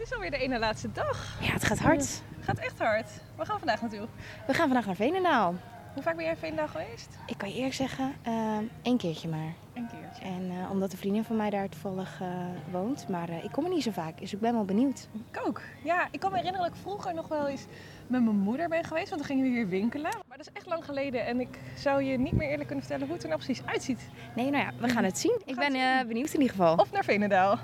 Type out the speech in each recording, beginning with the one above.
Het is alweer de ene laatste dag. Ja, het gaat hard. Het gaat echt hard. Waar gaan we vandaag naartoe? We gaan vandaag naar Veenendaal. Hoe vaak ben jij in Veenendaal geweest? Ik kan je eerlijk zeggen, uh, één keertje maar. Een keertje. En uh, omdat een vriendin van mij daar toevallig uh, woont. Maar ik kom er niet zo vaak, dus ik ben wel benieuwd. Ik ook. Ja, ik kan me herinneren dat ik vroeger nog wel eens met mijn moeder ben geweest. Want dan gingen we hier winkelen. Maar dat is echt lang geleden. En ik zou je niet meer eerlijk kunnen vertellen hoe het er nou precies uitziet. Nee, nou ja, we gaan het zien. Ik ben benieuwd in ieder geval. Of naar Veenendaal.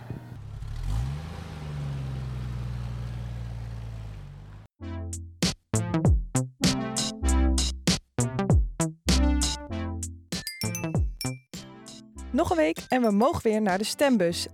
Nog een week en we mogen weer naar de stembus.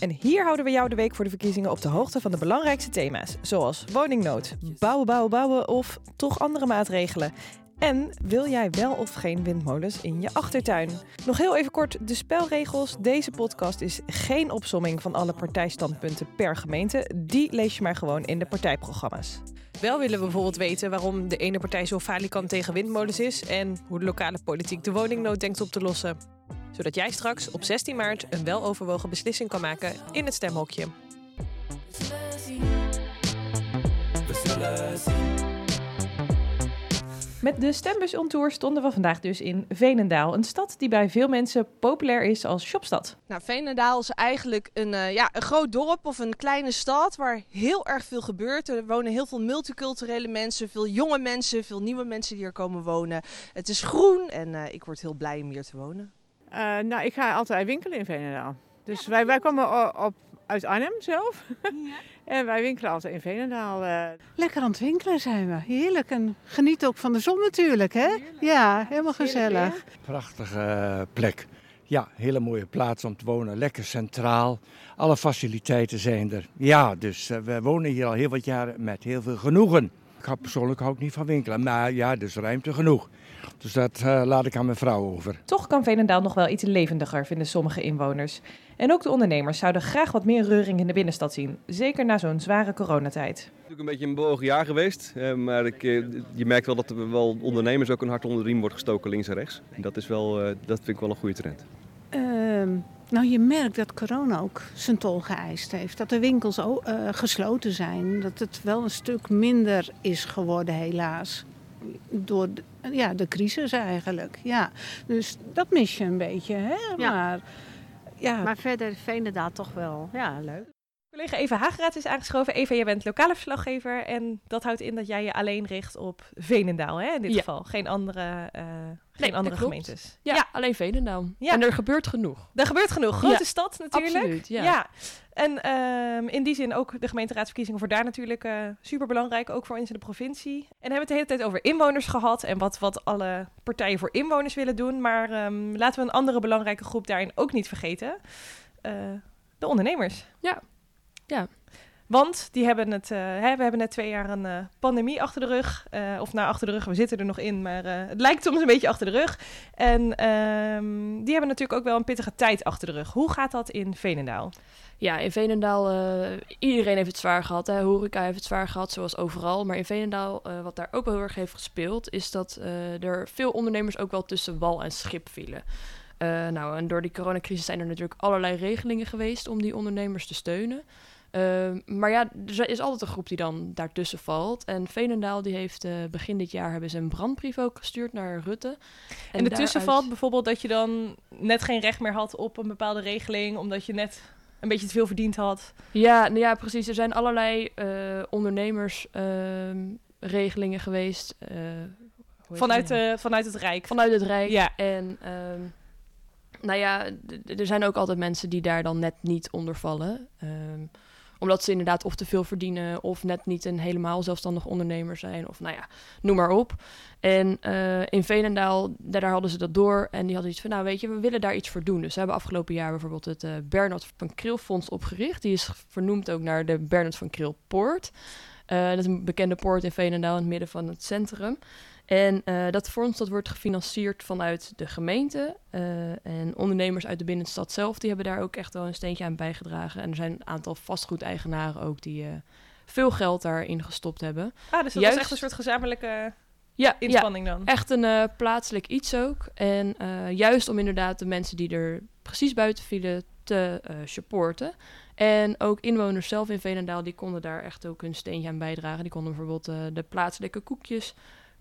En hier houden we jou de week voor de verkiezingen op de hoogte van de belangrijkste thema's, zoals woningnood, bouwen, bouwen, bouwen of toch andere maatregelen. En wil jij wel of geen windmolens in je achtertuin? Nog heel even kort de spelregels. Deze podcast is geen opsomming van alle partijstandpunten per gemeente. Die lees je maar gewoon in de partijprogramma's. Wel willen we bijvoorbeeld weten waarom de ene partij zo falikant tegen windmolens is en hoe de lokale politiek de woningnood denkt op te lossen. Zodat jij straks op 16 maart een weloverwogen beslissing kan maken in het stemhokje. Met de stembus on tour stonden we vandaag dus in Veenendaal. Een stad die bij veel mensen populair is als shopstad. Nou, Veenendaal is eigenlijk een, uh, ja, een groot dorp of een kleine stad waar heel erg veel gebeurt. Er wonen heel veel multiculturele mensen, veel jonge mensen, veel nieuwe mensen die er komen wonen. Het is groen en uh, ik word heel blij om hier te wonen. Uh, nou, ik ga altijd winkelen in Veenendaal. Dus ja, wij, wij komen op, uit Arnhem zelf. Ja. En wij winkelen altijd in Veenendaal. Uh... Lekker aan het winkelen zijn we. Heerlijk. En geniet ook van de zon natuurlijk, hè? Heerlijk. Ja, helemaal gezellig. Prachtige plek. Ja, hele mooie plaats om te wonen. Lekker centraal. Alle faciliteiten zijn er. Ja, dus we wonen hier al heel wat jaren met heel veel genoegen. Ik hou persoonlijk ook niet van winkelen. Maar ja, er is ruimte genoeg. Dus dat uh, laat ik aan mijn vrouw over. Toch kan Veenendaal nog wel iets levendiger, vinden sommige inwoners. En ook de ondernemers zouden graag wat meer reuring in de binnenstad zien. Zeker na zo'n zware coronatijd. Het is natuurlijk een beetje een bewogen jaar geweest. Eh, maar ik, eh, je merkt wel dat er wel ondernemers ook een hart onder de riem wordt gestoken links en rechts. En dat, is wel, uh, dat vind ik wel een goede trend. Uh, nou, je merkt dat corona ook zijn tol geëist heeft. Dat de winkels ook, uh, gesloten zijn. Dat het wel een stuk minder is geworden, helaas door de, ja, de crisis eigenlijk. Ja. Dus dat mis je een beetje. Hè? Ja. Maar, ja. maar verder Veenendaal toch wel ja, leuk. Collega Eva Hageraad is aangeschoven. Eva, jij bent lokale verslaggever en dat houdt in dat jij je alleen richt op Veenendaal, hè, in dit Ja. geval. Geen andere, eh, geen Nee, andere gemeentes. Ja, alleen Veenendaal. Ja. En er gebeurt genoeg. Er gebeurt genoeg. Grote stad natuurlijk. absoluut, ja. En ehm, in die zin ook de gemeenteraadsverkiezingen voor daar natuurlijk eh super belangrijk, ook voor ons in de provincie. En hebben we het de hele tijd over inwoners gehad en wat, wat alle partijen voor inwoners willen doen. Maar ehm, laten we een andere belangrijke groep daarin ook niet vergeten. Eh, de ondernemers. Ja. Ja. Want die hebben het, eh, hè, we hebben net twee jaar een eh, pandemie achter de rug. Eh, of nou, achter de rug, we zitten er nog in, maar het lijkt soms een beetje achter de rug. En ehm, die hebben natuurlijk ook wel een pittige tijd achter de rug. Hoe gaat dat in Veenendaal? Ja, in Veenendaal, eh, iedereen heeft het zwaar gehad. Hè. Horeca heeft het zwaar gehad, zoals overal. Maar in Veenendaal, eh, wat daar ook wel heel erg heeft gespeeld... is dat er veel ondernemers ook wel tussen wal en schip vielen. Nou, en door die coronacrisis zijn er natuurlijk allerlei regelingen geweest... om die ondernemers te steunen. Eh, maar ja, er is altijd een groep die dan daartussen valt. En Veenendaal die heeft eh, begin dit jaar hebben ze een brandbrief ook gestuurd naar Rutte. En, ertussen daaruit- valt bijvoorbeeld dat je dan net geen recht meer had op een bepaalde regeling, omdat je net een beetje te veel verdiend had. Ja, nou ja, precies. Er zijn allerlei eh ondernemersregelingen geweest. eh, heet Vanuit, het? eh, vanuit het Rijk. Vanuit het Rijk. Ja. En ehm, nou ja, er zijn ook altijd mensen die daar dan net niet onder vallen. Ehm, omdat ze inderdaad of te veel verdienen of net niet een helemaal zelfstandig ondernemer zijn. Of nou ja, noem maar op. En eh, in Veenendaal, daar, hadden ze dat door. En die hadden iets van, nou weet je, we willen daar iets voor doen. Dus ze hebben afgelopen jaar bijvoorbeeld het eh Bernard van Kriel Fonds opgericht. Die is vernoemd ook naar de Bernard van Kriel Poort. Eh, dat is een bekende poort in Veenendaal in het midden van het centrum. En eh, dat fonds dat wordt gefinancierd vanuit de gemeente. eh, en ondernemers uit de binnenstad zelf, die hebben daar ook echt wel een steentje aan bijgedragen. En er zijn een aantal vastgoedeigenaren ook die eh, veel geld daarin gestopt hebben. Ah, dus dat Juist- was echt een soort gezamenlijke Ja, inspanning dan. Echt een plaatselijk iets ook. En juist om inderdaad de mensen die er precies buiten vielen te uh, supporten. En ook inwoners zelf in Veenendaal, die konden daar echt ook hun steentje aan bijdragen. Die konden bijvoorbeeld de plaatselijke koekjes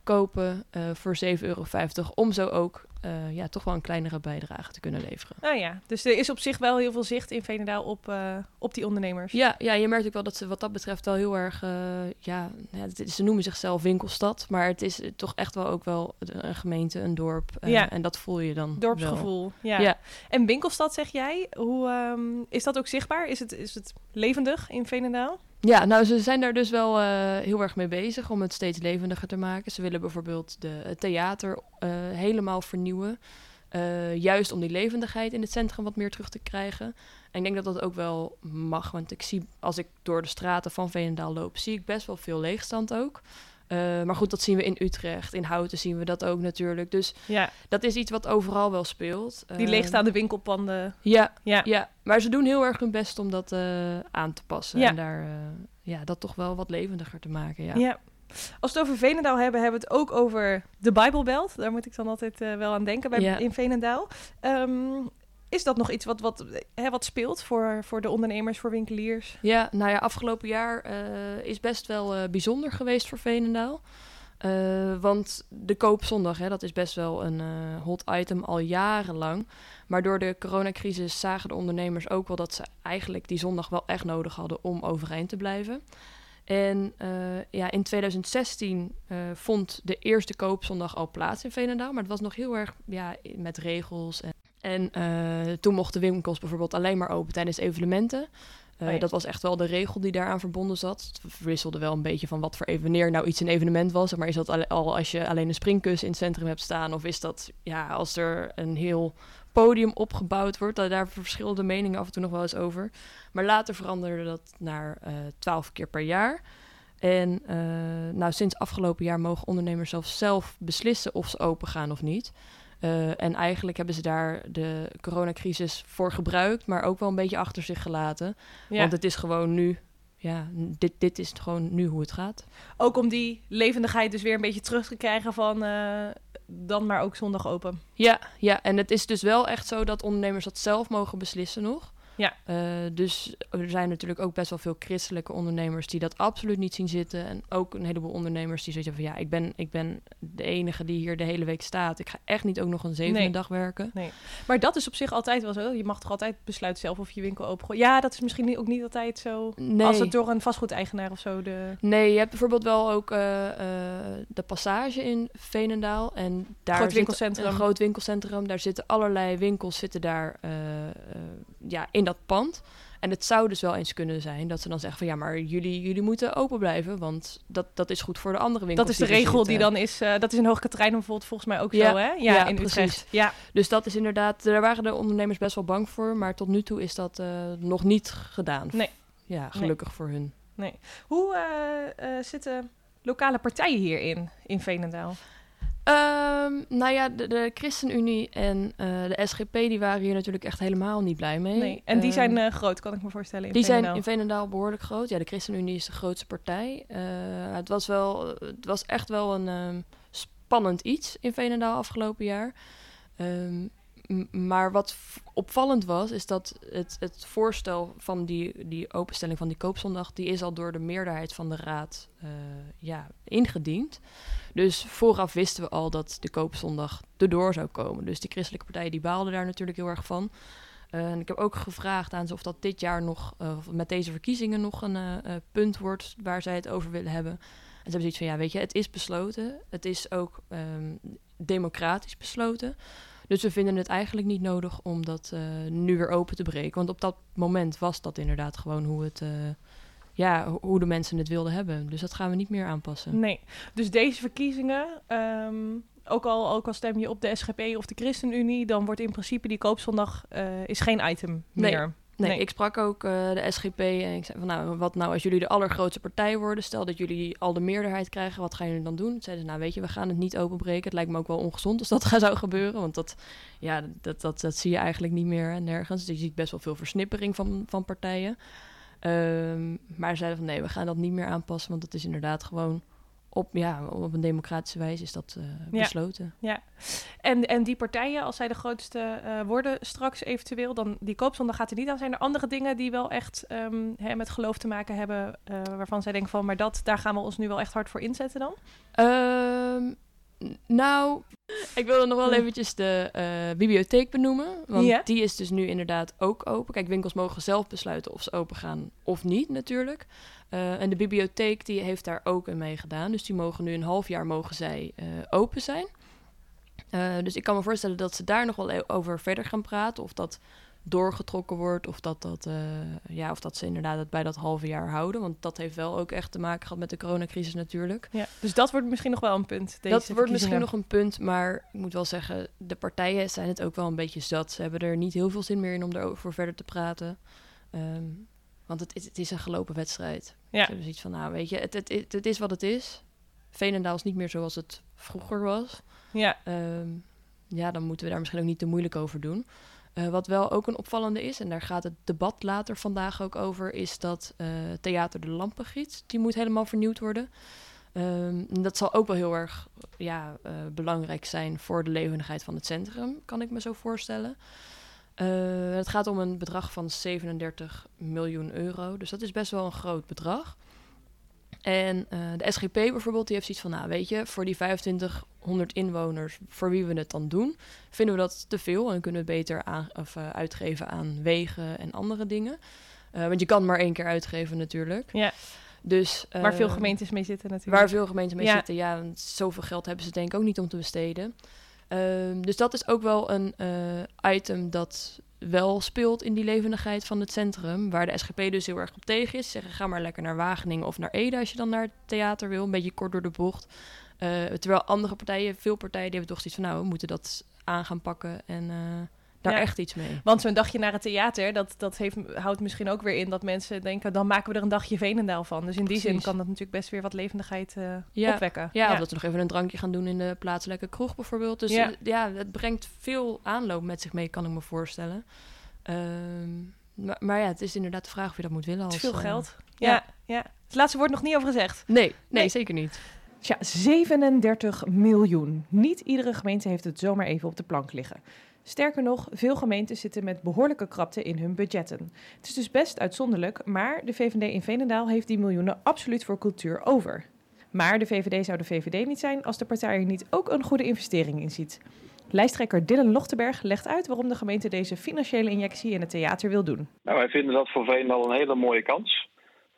kopen uh, voor 7,50 euro. Om zo ook uh, ja, toch wel een kleinere bijdrage te kunnen leveren. Nou ja, dus er is op zich wel heel veel zicht in Veenendaal op, uh, op die ondernemers. Ja, ja, je merkt ook wel dat ze wat dat betreft wel heel erg... ja, ja, ze noemen zichzelf winkelstad. Maar het is toch echt wel ook wel een gemeente, een dorp. ja. En dat voel je dan Dorpsgevoel, ja. ja. En winkelstad zeg jij, hoe um, is dat ook zichtbaar? Is het, is het levendig in Veenendaal? Ja, nou, ze zijn daar dus wel uh, heel erg mee bezig om het steeds levendiger te maken. Ze willen bijvoorbeeld de, het theater uh, helemaal vernieuwen. Uh, juist om die levendigheid in het centrum wat meer terug te krijgen. En ik denk dat dat ook wel mag, want ik zie als ik door de straten van Veenendaal loop, zie ik best wel veel leegstand ook. Uh, maar goed, dat zien we in Utrecht. In Houten zien we dat ook natuurlijk. Dus ja. dat is iets wat overal wel speelt. Die uh, leegstaande winkelpanden. Ja, ja. ja, maar ze doen heel erg hun best om dat uh, aan te passen. Ja. En daar ja, dat toch wel wat levendiger te maken. Ja. ja. Als we het over Veenendaal hebben, hebben we het ook over de Bijbelbelt. Daar moet ik dan altijd wel aan denken bij, ja. in Veenendaal. Um, is dat nog iets wat, wat, hè, wat speelt voor, voor de ondernemers, voor winkeliers? Ja, nou ja, afgelopen jaar uh, is best wel uh, bijzonder geweest voor Veenendaal. Uh, want de koopzondag, hè, dat is best wel een hot item al jarenlang. Maar door de coronacrisis zagen de ondernemers ook wel dat ze eigenlijk die zondag wel echt nodig hadden om overeind te blijven. En ja, in 2016 vond de eerste koopzondag al plaats in Veenendaal. Maar het was nog heel erg ja, met regels en en uh, toen mochten winkels bijvoorbeeld alleen maar open tijdens evenementen. Uh, oh ja. Dat was echt wel de regel die daaraan verbonden zat. Het verwisselde wel een beetje van wat voor wanneer nou iets een evenement was. Maar is dat al als je alleen een springkus in het centrum hebt staan? Of is dat ja, als er een heel podium opgebouwd wordt? Daar verschillende meningen af en toe nog wel eens over. Maar later veranderde dat naar twaalf uh, keer per jaar. En uh, nou, sinds afgelopen jaar mogen ondernemers zelfs zelf beslissen of ze open gaan of niet. Uh, en eigenlijk hebben ze daar de coronacrisis voor gebruikt, maar ook wel een beetje achter zich gelaten. Ja. Want het is gewoon nu, ja, dit, dit is gewoon nu hoe het gaat. Ook om die levendigheid dus weer een beetje terug te krijgen van uh, dan maar ook zondag open. Ja, ja, en het is dus wel echt zo dat ondernemers dat zelf mogen beslissen nog. Ja. Uh, dus er zijn natuurlijk ook best wel veel christelijke ondernemers die dat absoluut niet zien zitten. En ook een heleboel ondernemers die zoiets hebben van ja, ik ben, ik ben de enige die hier de hele week staat. Ik ga echt niet ook nog een zevende nee. dag werken. Nee. Maar dat is op zich altijd wel zo. Je mag toch altijd besluiten zelf of je winkel open Ja, dat is misschien ook niet altijd zo. Nee. Als het door een vastgoedeigenaar of zo. De... Nee, je hebt bijvoorbeeld wel ook uh, uh, de passage in Veenendaal. En daar groot zit winkelcentrum. een groot winkelcentrum. Daar zitten allerlei winkels zitten daar ja, in dat pand. En het zou dus wel eens kunnen zijn dat ze dan zeggen van ja, maar jullie, jullie moeten open blijven, want dat, dat is goed voor de andere winkels. Dat is de die regel die dan is. Uh, dat is in Hoogkaterijnen bijvoorbeeld volgens mij ook ja, zo, hè? Ja, ja in precies. Utrecht. Ja. Dus dat is inderdaad, daar waren de ondernemers best wel bang voor, maar tot nu toe is dat uh, nog niet gedaan. Nee. Ja, gelukkig nee. voor hun. Nee. Hoe uh, zitten lokale partijen hierin, in Veenendaal? Um, nou ja, de, de ChristenUnie en uh, de SGP die waren hier natuurlijk echt helemaal niet blij mee. Nee. En die um, zijn uh, groot, kan ik me voorstellen. In die Veenendaal. zijn in Veenendaal behoorlijk groot. Ja, de ChristenUnie is de grootste partij. Uh, het, was wel, het was echt wel een um, spannend iets in Veenendaal afgelopen jaar. Um, maar wat opvallend was, is dat het, het voorstel van die, die openstelling van die koopzondag, die is al door de meerderheid van de raad uh, ja, ingediend. Dus vooraf wisten we al dat de koopzondag erdoor zou komen. Dus die christelijke partijen die baalden daar natuurlijk heel erg van. Uh, en ik heb ook gevraagd aan ze of dat dit jaar nog, uh, met deze verkiezingen nog een punt wordt waar zij het over willen hebben. En ze hebben zoiets van, ja weet je, het is besloten. Het is ook um, democratisch besloten. Dus we vinden het eigenlijk niet nodig om dat uh, nu weer open te breken. Want op dat moment was dat inderdaad gewoon hoe, het, uh, ja, hoe de mensen het wilden hebben. Dus dat gaan we niet meer aanpassen. Nee, dus deze verkiezingen, um, ook, al, ook al stem je op de SGP of de ChristenUnie... dan wordt in principe die koopzondag uh, is geen item meer. Nee, nee, ik sprak ook uh, de SGP en ik zei van nou, wat nou als jullie de allergrootste partij worden? Stel dat jullie al de meerderheid krijgen, wat gaan jullie dan doen? Zeiden ze, nou weet je, we gaan het niet openbreken. Het lijkt me ook wel ongezond als dat zou gebeuren, want dat, ja, dat, dat, dat zie je eigenlijk niet meer en nergens. Dus je ziet best wel veel versnippering van, van partijen. Um, maar ze zeiden van nee, we gaan dat niet meer aanpassen, want het is inderdaad gewoon op, ja, op een democratische wijze is dat Ja. besloten. Ja, en, en die partijen, als zij de grootste eh, worden straks eventueel, dan die koopzondag gaat er niet aan. Zijn er andere dingen die wel echt ehm, hè, met geloof te maken hebben, eh, waarvan zij denken van, maar dat, daar gaan we ons nu wel echt hard voor inzetten dan? Ehm, nou, ik wilde nog wel Hm. eventjes de eh, bibliotheek benoemen. Want die is dus nu inderdaad ook open. Kijk, winkels mogen zelf besluiten of ze open gaan of niet natuurlijk. Eh, en de bibliotheek die heeft daar ook in meegedaan. Dus die mogen nu een half jaar mogen zij eh, open zijn. Dus ik kan me voorstellen dat ze daar nog wel e- over verder gaan praten. Of dat doorgetrokken wordt. Of dat, dat, eh, ja, of dat ze inderdaad het bij dat halve jaar houden. Want dat heeft wel ook echt te maken gehad met de coronacrisis natuurlijk. Ja, dus dat wordt misschien nog wel een punt. Deze dat wordt misschien nog een punt, maar ik moet wel zeggen, de partijen zijn het ook wel een beetje zat. Ze hebben er niet heel veel zin meer in om erover verder te praten. Ehm, want het, is- het is een gelopen wedstrijd. Ja. Ze hebben zoiets van, nou weet je, het, het, het, het is wat het is. Veenendaal is niet meer zoals het vroeger was. Ja, Ehm, ja, dan moeten we daar misschien ook niet te moeilijk over doen. Eh, wat wel ook een opvallende is, en daar gaat het debat later vandaag ook over, is dat eh, Theater de Lampengiet, die moet helemaal vernieuwd worden. Ehm, dat zal ook wel heel erg ja, eh, belangrijk zijn voor de levendigheid van het centrum, kan ik me zo voorstellen. Het gaat om een bedrag van 37 miljoen euro, dus dat is best wel een groot bedrag. En eh, de SGP bijvoorbeeld, die heeft zoiets van, nou weet je, voor die 2500 inwoners, voor wie we het dan doen, vinden we dat te veel en kunnen we het beter aan, of, eh, uitgeven aan wegen en andere dingen. Eh, want je kan maar één keer uitgeven natuurlijk. Ja. Dus, waar veel gemeentes mee zitten natuurlijk. Waar veel gemeenten mee Ja. zitten, ja, want zoveel geld hebben ze denk ik ook niet om te besteden. Ehm, dus dat is ook wel een item dat wel speelt in die levendigheid van het centrum. Waar de SGP dus heel erg op tegen is. Ze Zeggen, ga maar lekker naar Wageningen of naar Ede als je dan naar het theater wil. Een beetje kort door de bocht. Eh, terwijl andere partijen, veel partijen, die hebben toch zoiets van... nou, we moeten dat aan gaan pakken en eh, daar Ja. echt iets mee. Want zo'n dagje naar het theater, dat, dat heeft, houdt misschien ook weer in dat mensen denken, dan maken we er een dagje Veenendaal van. Dus in die zin kan dat natuurlijk best weer wat levendigheid eh, Ja. opwekken. Ja, of dat we nog even een drankje gaan doen in de plaatselijke kroeg bijvoorbeeld. Dus Ja. ja, ja het brengt veel aanloop met zich mee, kan ik me voorstellen. Ehm, maar, maar ja, het is inderdaad de vraag of je dat moet willen. Het Als, is veel eh, geld. Ja, ja. Het laatste woord nog niet over gezegd. Nee, nee, Nee. zeker niet. Tja, 37 miljoen. Niet iedere gemeente heeft het zomaar even op de plank liggen. Sterker nog, veel gemeenten zitten met behoorlijke krapte in hun budgetten. Het is dus best uitzonderlijk, maar de VVD in Veenendaal heeft die miljoenen absoluut voor cultuur over. Maar de VVD zou de VVD niet zijn als de partij er niet ook een goede investering in ziet. Lijsttrekker Dylan Lochtenberg legt uit waarom de gemeente deze financiële injectie in het theater wil doen. Nou, wij vinden dat voor Veendal een hele mooie kans.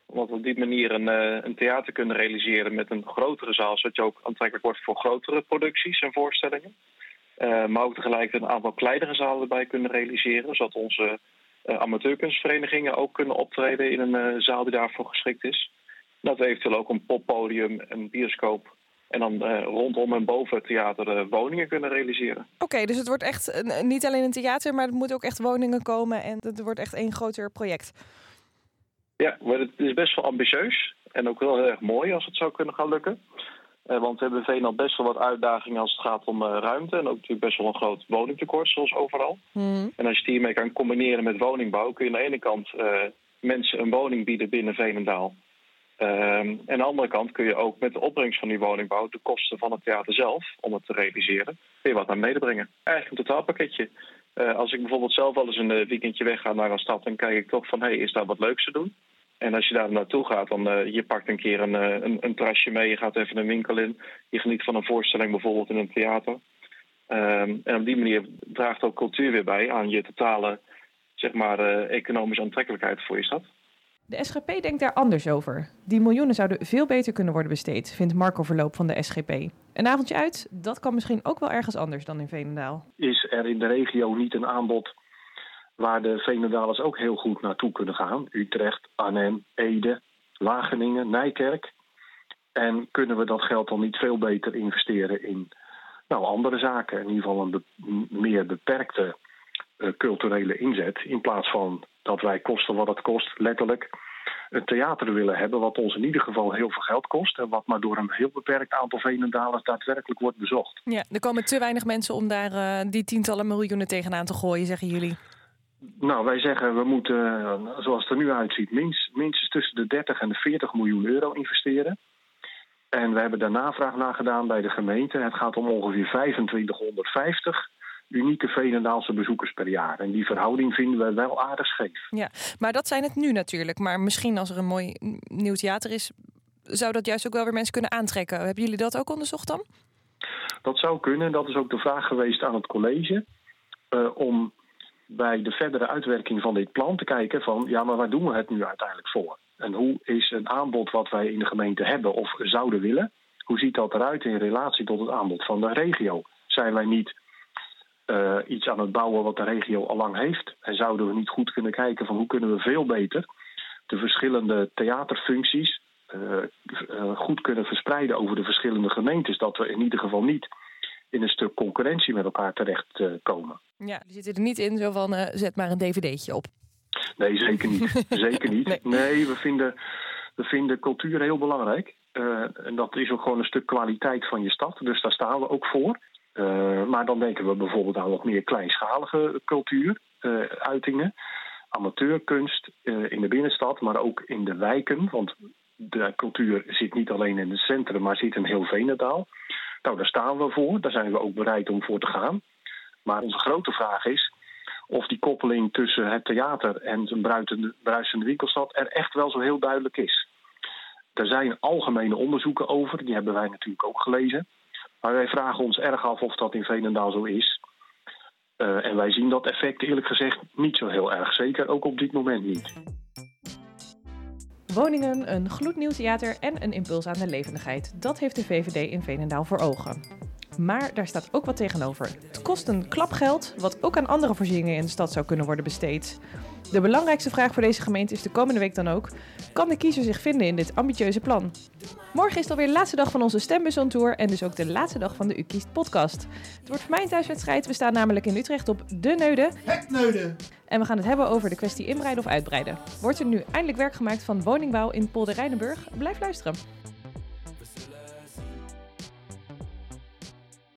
Omdat we op die manier een, eh, een theater kunnen realiseren met een grotere zaal, zodat je ook aantrekkelijk wordt voor grotere producties en voorstellingen. Eh, maar ook tegelijkertijd een aantal kleinere zalen erbij kunnen realiseren, zodat onze eh, amateurkunstverenigingen ook kunnen optreden in een eh, zaal die daarvoor geschikt is. Dat we eventueel ook een poppodium, een bioscoop en dan rondom en boven het theater woningen kunnen realiseren. Oké, dus het wordt echt niet alleen een theater, maar er moeten ook echt woningen komen en het wordt echt één groter project. Ja, maar het is best wel ambitieus en ook wel heel erg mooi als het zou kunnen gaan lukken. Eh, want we hebben in Veenland best wel wat uitdagingen als het gaat om eh, ruimte. En ook natuurlijk best wel een groot woningtekort, zoals overal. En als je het hiermee kan combineren met woningbouw, kun je aan de ene kant eh, mensen een woning bieden binnen Veenendaal. Ehm, en aan de andere kant kun je ook met de opbrengst van die woningbouw de kosten van het theater zelf, om het te realiseren, weer wat naar beneden brengen. Eigenlijk een totaalpakketje. Als ik bijvoorbeeld zelf wel eens een weekendje wegga naar een stad, dan kijk ik toch van, hé, hey, is daar wat leuks te doen? En als je daar naartoe gaat, dan uh, je pakt een keer een, uh, een, een terrasje mee, je gaat even een winkel in, je geniet van een voorstelling bijvoorbeeld in een theater. Um, en op die manier draagt ook cultuur weer bij aan je totale zeg maar, uh, economische aantrekkelijkheid voor je stad. De SGP denkt daar anders over. Die miljoenen zouden veel beter kunnen worden besteed, vindt Marco Verloop van de SGP. Een avondje uit, dat kan misschien ook wel ergens anders dan in Veenendaal. Is er in de regio niet een aanbod waar de Veenendalers ook heel goed naartoe kunnen gaan? Utrecht, Arnhem, Ede, Wageningen, Nijkerk. En kunnen we dat geld dan niet veel beter investeren in nou, andere zaken? In ieder geval een meer beperkte uh, culturele inzet. In plaats van dat wij kosten wat het kost, letterlijk een theater willen hebben, wat ons in ieder geval heel veel geld kost. En wat maar door een heel beperkt aantal Veenendalers daadwerkelijk wordt bezocht. Ja, er komen te weinig mensen om daar uh, die tientallen miljoenen tegenaan te gooien, zeggen jullie. Nou, wij zeggen we moeten, uh, zoals het er nu uitziet, minst, minstens tussen de 30 en de 40 miljoen euro investeren. En we hebben daar navraag naar gedaan bij de gemeente. Het gaat om ongeveer 2550 unieke Veenendaalse bezoekers per jaar. En die verhouding vinden we wel aardig scheef. Ja, maar dat zijn het nu natuurlijk. Maar misschien als er een mooi nieuw theater is, zou dat juist ook wel weer mensen kunnen aantrekken. Hebben jullie dat ook onderzocht dan? Dat zou kunnen. Dat is ook de vraag geweest aan het college. Uh, om bij de verdere uitwerking van dit plan te kijken van... ja, maar waar doen we het nu uiteindelijk voor? En hoe is een aanbod wat wij in de gemeente hebben of zouden willen... hoe ziet dat eruit in relatie tot het aanbod van de regio? Zijn wij niet uh, iets aan het bouwen wat de regio al lang heeft? En zouden we niet goed kunnen kijken van hoe kunnen we veel beter... de verschillende theaterfuncties uh, uh, goed kunnen verspreiden over de verschillende gemeentes? Dat we in ieder geval niet in een stuk concurrentie met elkaar terecht komen. Ja, die zitten er niet in zo van zet maar een dvd'tje op. Nee, zeker niet. zeker niet. Nee, nee we, vinden, we vinden cultuur heel belangrijk. Uh, en dat is ook gewoon een stuk kwaliteit van je stad. Dus daar staan we ook voor. Uh, maar dan denken we bijvoorbeeld aan wat meer kleinschalige cultuuruitingen. Amateurkunst in de binnenstad, maar ook in de wijken. Want de cultuur zit niet alleen in het centrum, maar zit in heel Venendaal. Nou, daar staan we voor. Daar zijn we ook bereid om voor te gaan. Maar onze grote vraag is of die koppeling tussen het theater en zijn bruisende winkelstad er echt wel zo heel duidelijk is. Er zijn algemene onderzoeken over, die hebben wij natuurlijk ook gelezen. Maar wij vragen ons erg af of dat in Veenendaal zo is. Uh, en wij zien dat effect eerlijk gezegd niet zo heel erg. Zeker ook op dit moment niet. Woningen, een gloednieuw theater en een impuls aan de levendigheid. Dat heeft de VVD in Veenendaal voor ogen. Maar daar staat ook wat tegenover. Het kost een klapgeld, wat ook aan andere voorzieningen in de stad zou kunnen worden besteed. De belangrijkste vraag voor deze gemeente is de komende week dan ook: kan de kiezer zich vinden in dit ambitieuze plan? Morgen is het alweer de laatste dag van onze stembus on tour en dus ook de laatste dag van de U Kiest podcast. Het wordt voor mij een thuiswedstrijd. We staan namelijk in Utrecht op De Neude. Het Neude! En we gaan het hebben over de kwestie inbreiden of uitbreiden. Wordt er nu eindelijk werk gemaakt van woningbouw in Polder Rijnenburg? Blijf luisteren.